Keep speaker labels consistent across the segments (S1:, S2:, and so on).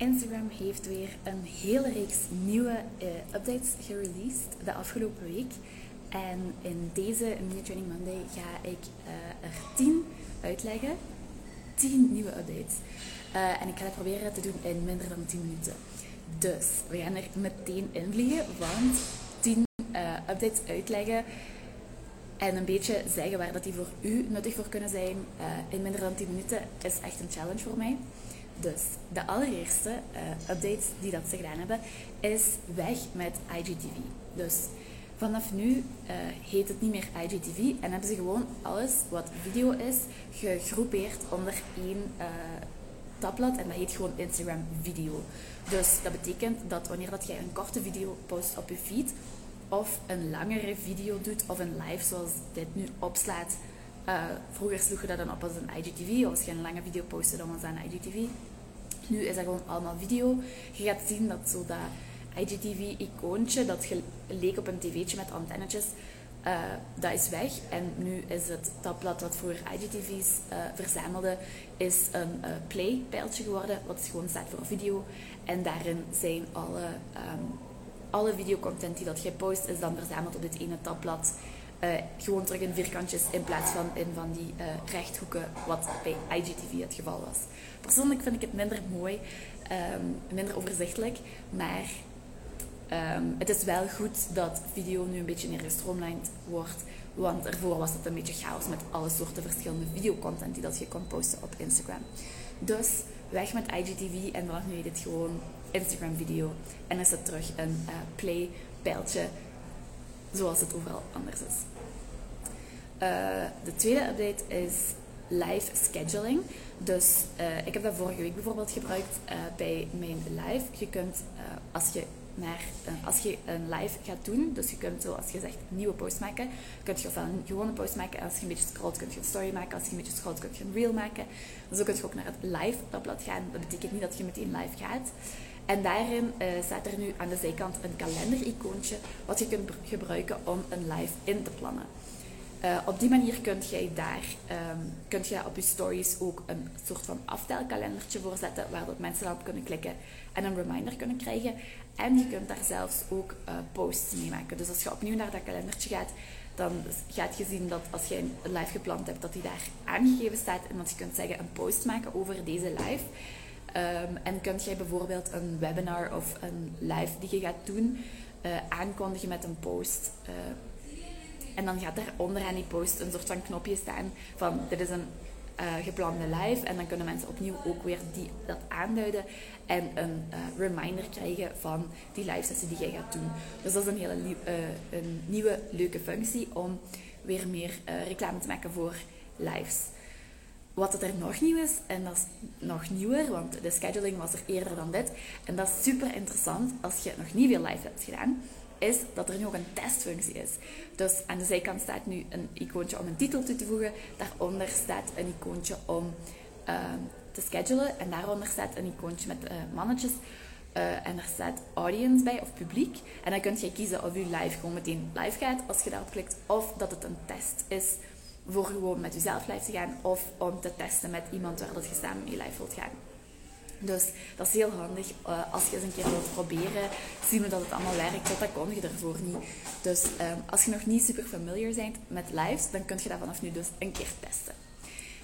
S1: Instagram heeft weer een hele reeks nieuwe uh, updates gereleased de afgelopen week. En in deze Mini Training Monday ga ik uh, er 10 uitleggen. 10 nieuwe updates. Uh, en ik ga het proberen te doen in minder dan 10 minuten. Dus we gaan er meteen in vliegen, want 10 updates uitleggen en een beetje zeggen waar dat die voor u nuttig voor kunnen zijn in minder dan 10 minuten is echt een challenge voor mij. Dus de allereerste uh, updates die dat ze gedaan hebben, is weg met IGTV. Dus vanaf nu uh, heet het niet meer IGTV en hebben ze gewoon alles wat video is gegroepeerd onder één uh, tabblad en dat heet gewoon Instagram video. Dus dat betekent dat wanneer dat jij een korte video post op je feed of een langere video doet of een live zoals dit nu opslaat. Vroeger sloeg je dat dan op als een IGTV, als je een lange video postte dan was dat een IGTV. Nu is dat gewoon allemaal video. Je gaat zien dat zo dat IGTV-icoontje, dat leek op een tv'tje met antennetjes, uh, dat is weg. En nu is het tabblad wat voor IGTV's eh, verzamelde, is een uh, play-pijltje geworden, wat gewoon staat voor video. En daarin zijn alle, um, alle videocontent die dat jij post, is dan verzameld op dit ene tabblad. Uh, gewoon terug in vierkantjes in plaats van in van die uh, rechthoeken, wat bij IGTV het geval was. Persoonlijk vind ik het minder mooi, um, minder overzichtelijk, maar um, het is wel goed dat video nu een beetje meer gestroomlijnd wordt. Want ervoor was het een beetje chaos met alle soorten verschillende videocontent die dat je kon posten op Instagram. Dus weg met IGTV en vanaf nu het gewoon Instagram video. En is het terug een uh, play pijltje zoals het overal anders is. Uh, de tweede update is live scheduling. Dus uh, ik heb dat vorige week bijvoorbeeld gebruikt uh, bij mijn live. Je kunt als je naar, als je een live gaat doen, dus je kunt zo, als je zegt nieuwe post maken, kun je ofwel een gewone post maken. Als je een beetje scrolt, kun je een story maken. Als je een beetje scrolt, kun je een reel maken. Zo kun je ook naar het live tabblad gaan. Dat betekent niet dat je meteen live gaat. En daarin uh, staat er nu aan de zijkant een kalender-icoontje wat je kunt gebruiken om een live in te plannen. Uh, op die manier kunt jij daar um, kunt je op je stories ook een soort van aftelkalendertje voor zetten waar dat mensen op kunnen klikken en een reminder kunnen krijgen. En je kunt daar zelfs ook uh, posts mee maken. Dus als je opnieuw naar dat kalendertje gaat, dan gaat je zien dat als je een live gepland hebt, dat die daar aangegeven staat en dat je kunt zeggen een post maken over deze live. Um, en kunt jij bijvoorbeeld een webinar of een live die je gaat doen uh, aankondigen met een post. Uh, en dan gaat er onderaan die post een soort van knopje staan van dit is een uh, geplande live. En dan kunnen mensen opnieuw ook weer die, dat aanduiden en een reminder krijgen van die live sessie die jij gaat doen. Dus dat is een hele een nieuwe leuke functie om weer meer reclame te maken voor lives. Wat er nog nieuw is, en dat is nog nieuwer, want de scheduling was er eerder dan dit. En dat is super interessant als je nog niet veel live hebt gedaan, is dat er nu ook een testfunctie is. Dus aan de zijkant staat nu een icoontje om een titel toe te voegen. Daaronder staat een icoontje om uh, te schedulen. En daaronder staat een icoontje met uh, mannetjes. Uh, en er staat audience bij, of publiek. En dan kun je kiezen of je live gewoon meteen live gaat als je daarop klikt. Of dat het een test is voor gewoon met jezelf live te gaan of om te testen met iemand waar dat je samen mee live wilt gaan. Dus dat is heel handig. Uh, als je eens een keer wilt proberen, zien we dat het allemaal werkt. Dat, dat kon je ervoor niet. Dus uh, als je nog niet super familiar bent met lives, dan kun je dat vanaf nu dus een keer testen.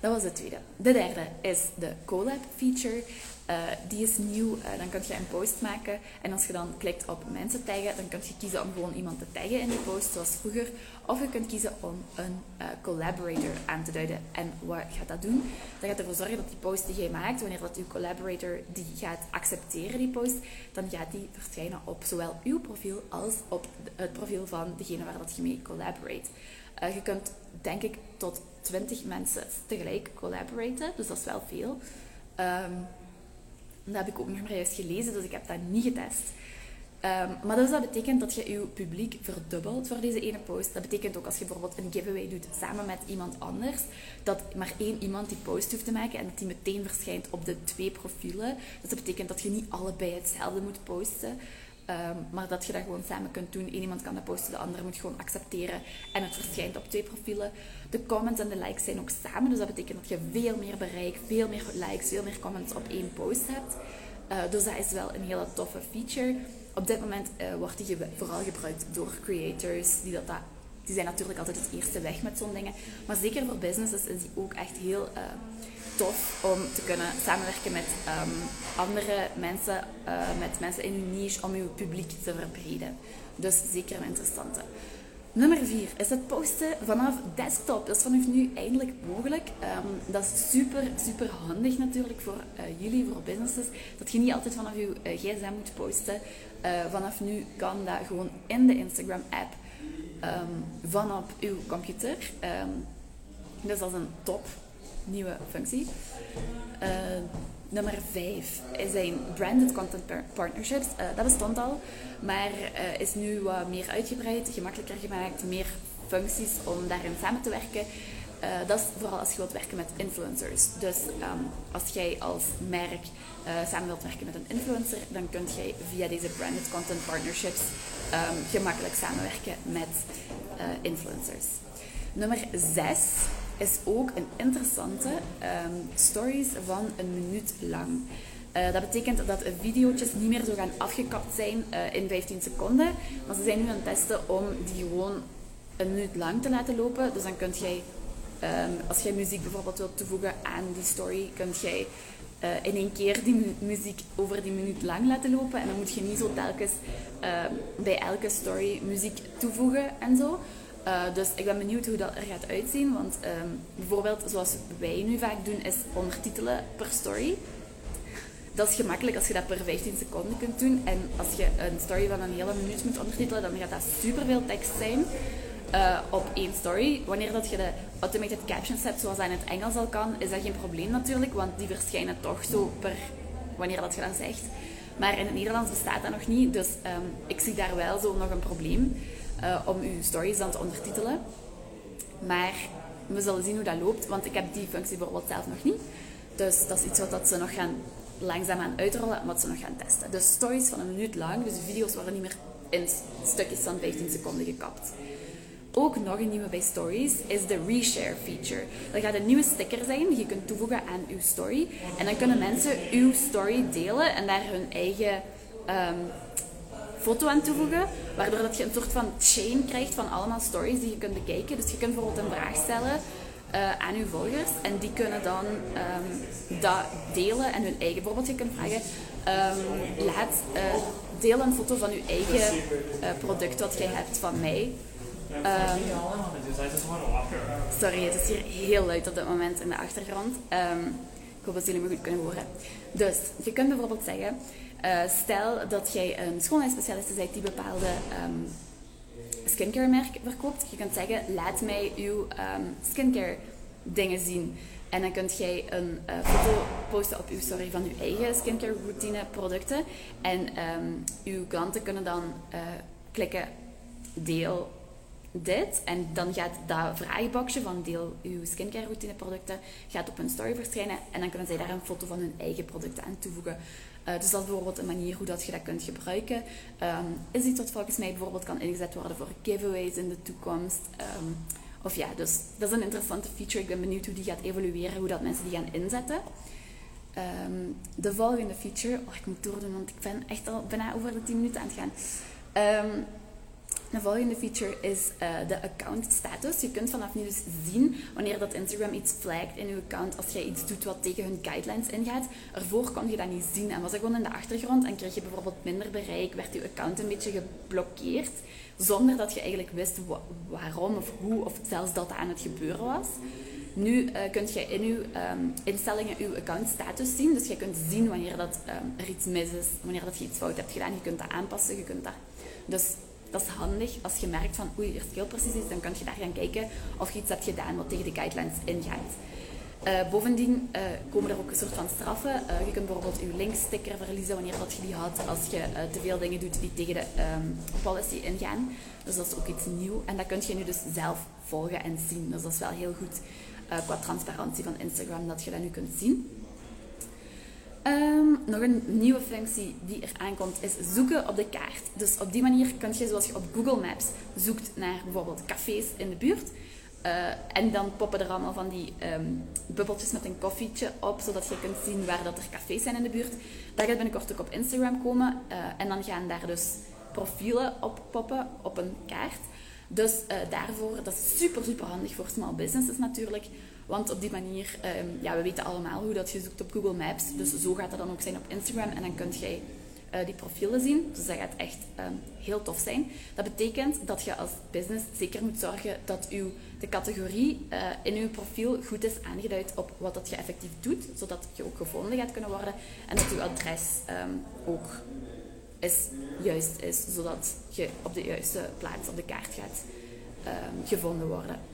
S1: Dat was de tweede. De derde is de collab feature. Uh, die is nieuw. Uh, dan kun je een post maken. En als je dan klikt op mensen taggen, dan kun je kiezen om gewoon iemand te taggen in die post, zoals vroeger. Of je kunt kiezen om een uh, collaborator aan te duiden. En wat gaat dat doen? Dat gaat ervoor zorgen dat die post die jij maakt, wanneer dat uw collaborator die gaat accepteren, die post, dan gaat die verschijnen op zowel uw profiel als op het profiel van degene waar dat je mee collaborate. je kunt, denk ik, tot 20 mensen tegelijk collaboraten. Dus dat is wel veel. Um, dat heb ik ook nog maar juist gelezen, dus ik heb dat niet getest. Um, maar dus dat betekent dat je je publiek verdubbelt voor deze ene post. Dat betekent ook als je bijvoorbeeld een giveaway doet samen met iemand anders, dat maar één iemand die post hoeft te maken en dat die meteen verschijnt op de twee profielen. Dus dat betekent dat je niet allebei hetzelfde moet posten. Um, maar dat je dat gewoon samen kunt doen. Eén iemand kan dat posten, de andere moet gewoon accepteren. En het verschijnt op twee profielen. De comments en de likes zijn ook samen. Dus dat betekent dat je veel meer bereik, veel meer likes, veel meer comments op één post hebt. dus dat is wel een hele toffe feature. Op dit moment wordt die vooral gebruikt door creators die dat, dat die zijn natuurlijk altijd het eerste weg met zo'n dingen. Maar zeker voor businesses is die ook echt heel uh, tof om te kunnen samenwerken met um, andere mensen, uh, met mensen in uw niche, om uw publiek te verbreden. Dus zeker een interessante. Nummer 4 is het posten vanaf desktop. Dat is vanaf nu eindelijk mogelijk. Um, dat is super, super handig natuurlijk voor uh, jullie, voor businesses. Dat je niet altijd vanaf je gsm moet posten. vanaf nu kan dat gewoon in de Instagram-app um, vanop uw computer. Dus dat is een top nieuwe functie. Uh, nummer 5 zijn branded content partnerships. Uh, dat bestond al, maar uh, is nu wat meer uitgebreid, gemakkelijker gemaakt, meer functies om daarin samen te werken. Dat is vooral als je wilt werken met influencers. Dus um, als jij als merk samen wilt werken met een influencer, dan kunt jij via deze branded content partnerships um, gemakkelijk samenwerken met influencers. Nummer 6 is ook een interessante um, stories van een minuut lang. Uh, dat betekent dat video's niet meer zo gaan afgekapt zijn uh, in 15 seconden. Maar ze zijn nu aan het testen om die gewoon een minuut lang te laten lopen. Dus dan kunt jij, um, als jij muziek bijvoorbeeld wilt toevoegen aan die story, kunt jij uh, in één keer die muziek over die minuut lang laten lopen. En dan moet je niet zo telkens uh, bij elke story muziek toevoegen en zo. Uh, dus ik ben benieuwd hoe dat er gaat uitzien. Want um, bijvoorbeeld, zoals wij nu vaak doen, is ondertitelen per story. Dat is gemakkelijk als je dat per 15 seconden kunt doen. En als je een story van een hele minuut moet ondertitelen, dan gaat dat superveel tekst zijn uh, op één story. Wanneer dat je de automated captions hebt, zoals dat in het Engels al kan, is dat geen probleem natuurlijk, want die verschijnen toch zo per wanneer dat je dat zegt. Maar in het Nederlands bestaat dat nog niet, dus um, ik zie daar wel zo nog een probleem uh, om uw stories dan te ondertitelen. Maar we zullen zien hoe dat loopt, want ik heb die functie bijvoorbeeld zelf nog niet. Dus dat is iets wat dat ze nog gaan langzaamaan uitrollen en wat ze nog gaan testen. Dus stories van een minuut lang, dus de video's worden niet meer in stukjes van 15 seconden gekapt. Ook nog een nieuwe bij Stories is de reshare feature. Dat gaat een nieuwe sticker zijn die je kunt toevoegen aan uw story. En dan kunnen mensen uw story delen en daar hun eigen um, foto aan toevoegen. Waardoor dat je een soort van chain krijgt van allemaal stories die je kunt bekijken. Dus je kunt bijvoorbeeld een vraag stellen uh, aan uw volgers. En die kunnen dan um, dat delen en hun eigen. Bijvoorbeeld, je kunt vragen: um, laat, uh, deel een foto van uw eigen uh, product wat jij hebt van mij. Um, sorry, het is hier heel luid op dit moment in de achtergrond. Ik hoop dat jullie me goed kunnen horen. Dus, je kunt bijvoorbeeld zeggen, uh, stel dat jij een schoonheidsspecialiste bent die bepaalde um, skincare merk verkoopt. Je kunt zeggen, laat mij uw um, skincare dingen zien. En dan kunt jij een uh, foto posten op uw story van uw eigen skincare routine producten. En um, uw klanten kunnen dan uh, klikken deel dit. En dan gaat dat vraagboxje van deel uw skincare routine producten gaat op hun story verschijnen. En dan kunnen zij daar een foto van hun eigen producten aan toevoegen. Uh, dus dat is bijvoorbeeld een manier hoe dat je dat kunt gebruiken. Um, is iets wat volgens mij bijvoorbeeld kan ingezet worden voor giveaways in de toekomst. Um, of ja, dus dat is een interessante feature. Ik ben benieuwd hoe die gaat evolueren, hoe dat mensen die gaan inzetten. Um, de volgende feature, oh, ik moet doordoen, want ik ben echt al bijna over de 10 minuten aan het gaan. De volgende feature is uh, de account status. Je kunt vanaf nu dus zien wanneer dat Instagram iets flagt in je account als jij iets doet wat tegen hun guidelines ingaat. Ervoor kon je dat niet zien en was dat gewoon in de achtergrond en kreeg je bijvoorbeeld minder bereik, werd je account een beetje geblokkeerd zonder dat je eigenlijk wist waarom of hoe of zelfs dat aan het gebeuren was. Nu uh, kunt je in je um, instellingen je account status zien. Dus je kunt zien wanneer dat, um, er iets mis is, wanneer dat je iets fout hebt gedaan. Je kunt dat aanpassen. Je kunt dat... Dus dat is handig als je merkt van oei, er heel precies is, dan kan je daar gaan kijken of je iets hebt gedaan wat tegen de guidelines ingaat. Uh, bovendien uh, komen er ook een soort van straffen. Uh, je kunt bijvoorbeeld je linksticker verliezen wanneer dat je die had als je te veel dingen doet die tegen de um, policy ingaan. Dus dat is ook iets nieuws. En dat kun je nu dus zelf volgen en zien. Dus dat is wel heel goed qua transparantie van Instagram dat je dat nu kunt zien. Um, nog een nieuwe functie die er aankomt is zoeken op de kaart. Dus op die manier kun je, zoals je op Google Maps zoekt naar bijvoorbeeld cafés in de buurt, Eh, en dan poppen er allemaal van die ehm, bubbeltjes met een koffietje op, zodat je kunt zien waar dat er cafés zijn in de buurt. Dat gaat binnenkort ook op Instagram komen. Uh, en dan gaan daar dus profielen op poppen op een kaart. Dus uh, daarvoor, dat is super, super handig voor small businesses natuurlijk. Want op die manier, um, ja, we weten allemaal hoe dat je zoekt op Google Maps. Dus zo gaat dat dan ook zijn op Instagram. En dan kunt jij uh, die profielen zien. Dus dat gaat echt um, heel tof zijn. Dat betekent dat je als business zeker moet zorgen dat uw, de categorie uh, in uw profiel goed is aangeduid op wat dat je effectief doet, zodat je ook gevonden gaat kunnen worden en dat uw adres um, ook is, juist is, zodat je op de juiste plaats op de kaart gaat gevonden worden.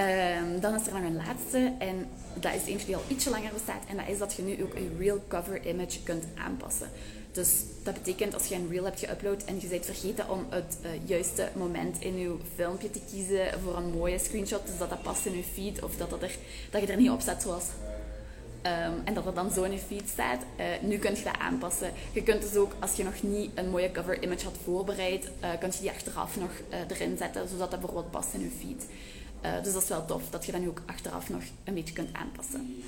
S1: Um, dan is er nog een laatste en dat is eentje die al ietsje langer bestaat en dat is dat je nu ook een real cover image kunt aanpassen. Dus dat betekent als je een reel hebt geüpload en je bent vergeten om het uh, juiste moment in je filmpje te kiezen voor een mooie screenshot, dus dat dat past in je feed of dat, dat, er, dat je er niet op staat zoals Um, en dat er dan zo in je feed staat. Uh, nu kun je dat aanpassen. Je kunt dus ook, als je nog niet een mooie cover image had voorbereid, uh, kun je die achteraf nog erin zetten, zodat dat bijvoorbeeld past in je feed. Dus dat is wel tof, dat je dat nu ook achteraf nog een beetje kunt aanpassen.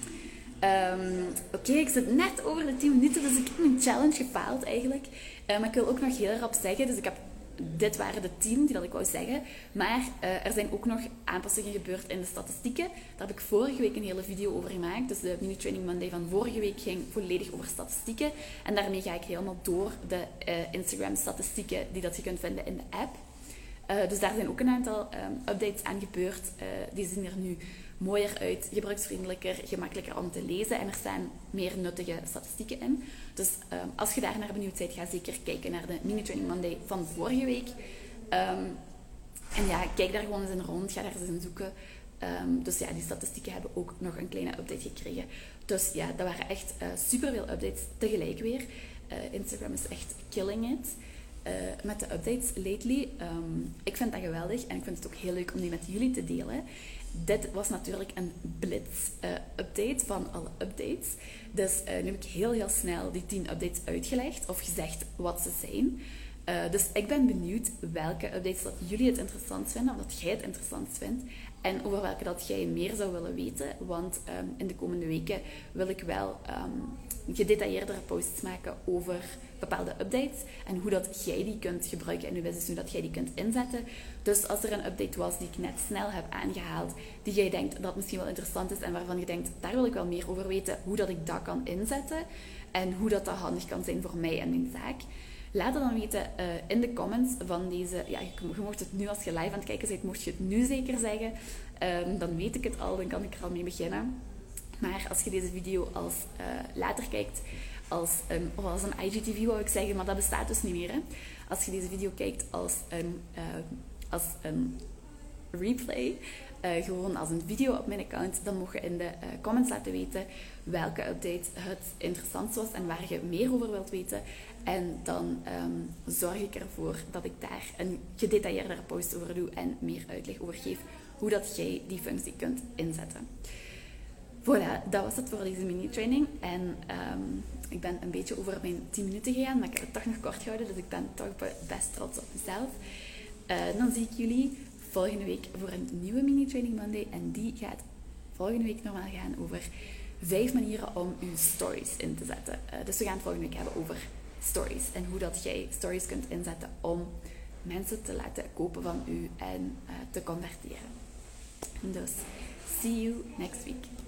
S1: Um, Oké, ik zit net over de 10 minuten, dus ik heb mijn challenge gefaald eigenlijk. maar ik wil ook nog heel rap zeggen, dus ik heb dit waren de tien die dat ik wou zeggen. Maar uh, er zijn ook nog aanpassingen gebeurd in de statistieken. Daar heb ik vorige week een hele video over gemaakt. Dus de Mini Training Monday van vorige week ging volledig over statistieken. En daarmee ga ik helemaal door de uh, Instagram-statistieken die dat je kunt vinden in de app. Uh, dus daar zijn ook een aantal um, updates aan gebeurd. die zien er nu mooier uit, gebruiksvriendelijker, gemakkelijker om te lezen en er staan meer nuttige statistieken in. Dus um, als je daar naar benieuwd bent, ga zeker kijken naar de Mini Training Monday van vorige week. Um, en ja, kijk daar gewoon eens in rond, ga daar eens in zoeken. Dus ja, die statistieken hebben ook nog een kleine update gekregen. Dus ja, dat waren echt uh, superveel updates tegelijk weer. Instagram is echt killing it. Uh, met de updates lately. Um, ik vind dat geweldig en ik vind het ook heel leuk om die met jullie te delen dit was natuurlijk een blitz-update uh, van alle updates. Dus uh, nu heb ik heel heel snel die 10 updates uitgelegd of gezegd wat ze zijn. Dus ik ben benieuwd welke updates dat jullie het interessant vinden, of dat jij het interessant vindt. En over welke dat jij meer zou willen weten. Want um, in de komende weken wil ik wel um, gedetailleerdere posts maken over bepaalde updates. En hoe dat jij die kunt gebruiken in je business, hoe dat jij die kunt inzetten. Dus als er een update was die ik net snel heb aangehaald, die jij denkt dat misschien wel interessant is en waarvan je denkt, daar wil ik wel meer over weten, hoe dat ik dat kan inzetten. En hoe dat, dat handig kan zijn voor mij en mijn zaak. Laat het dan weten uh, in de comments van deze. Ja, je, je, mocht het nu als je live aan het kijken bent, mocht je het nu zeker zeggen. Um, dan weet ik het al, dan kan ik er al mee beginnen. Maar als je deze video als uh, later kijkt, als een, of als een IGTV wou ik zeggen, maar dat bestaat dus niet meer. Hè? Als je deze video kijkt als een, uh, als een replay, uh, gewoon als een video op mijn account, dan mocht je in de uh, comments laten weten welke update het interessantst was en waar je meer over wilt weten. En dan zorg ik ervoor dat ik daar een gedetailleerdere post over doe en meer uitleg over geef hoe dat jij die functie kunt inzetten. Voilà, dat was het voor deze mini-training. En um, ik ben een beetje over mijn 10 minuten gegaan, maar ik heb het toch nog kort gehouden, dus ik ben toch best trots op mezelf. Uh, dan zie ik jullie volgende week voor een nieuwe mini-training Monday. En die gaat volgende week normaal gaan over vijf manieren om uw stories in te zetten. Uh, dus we gaan het volgende week hebben over stories en hoe dat jij stories kunt inzetten om mensen te laten kopen van u en uh, te converteren. Dus, see you next week.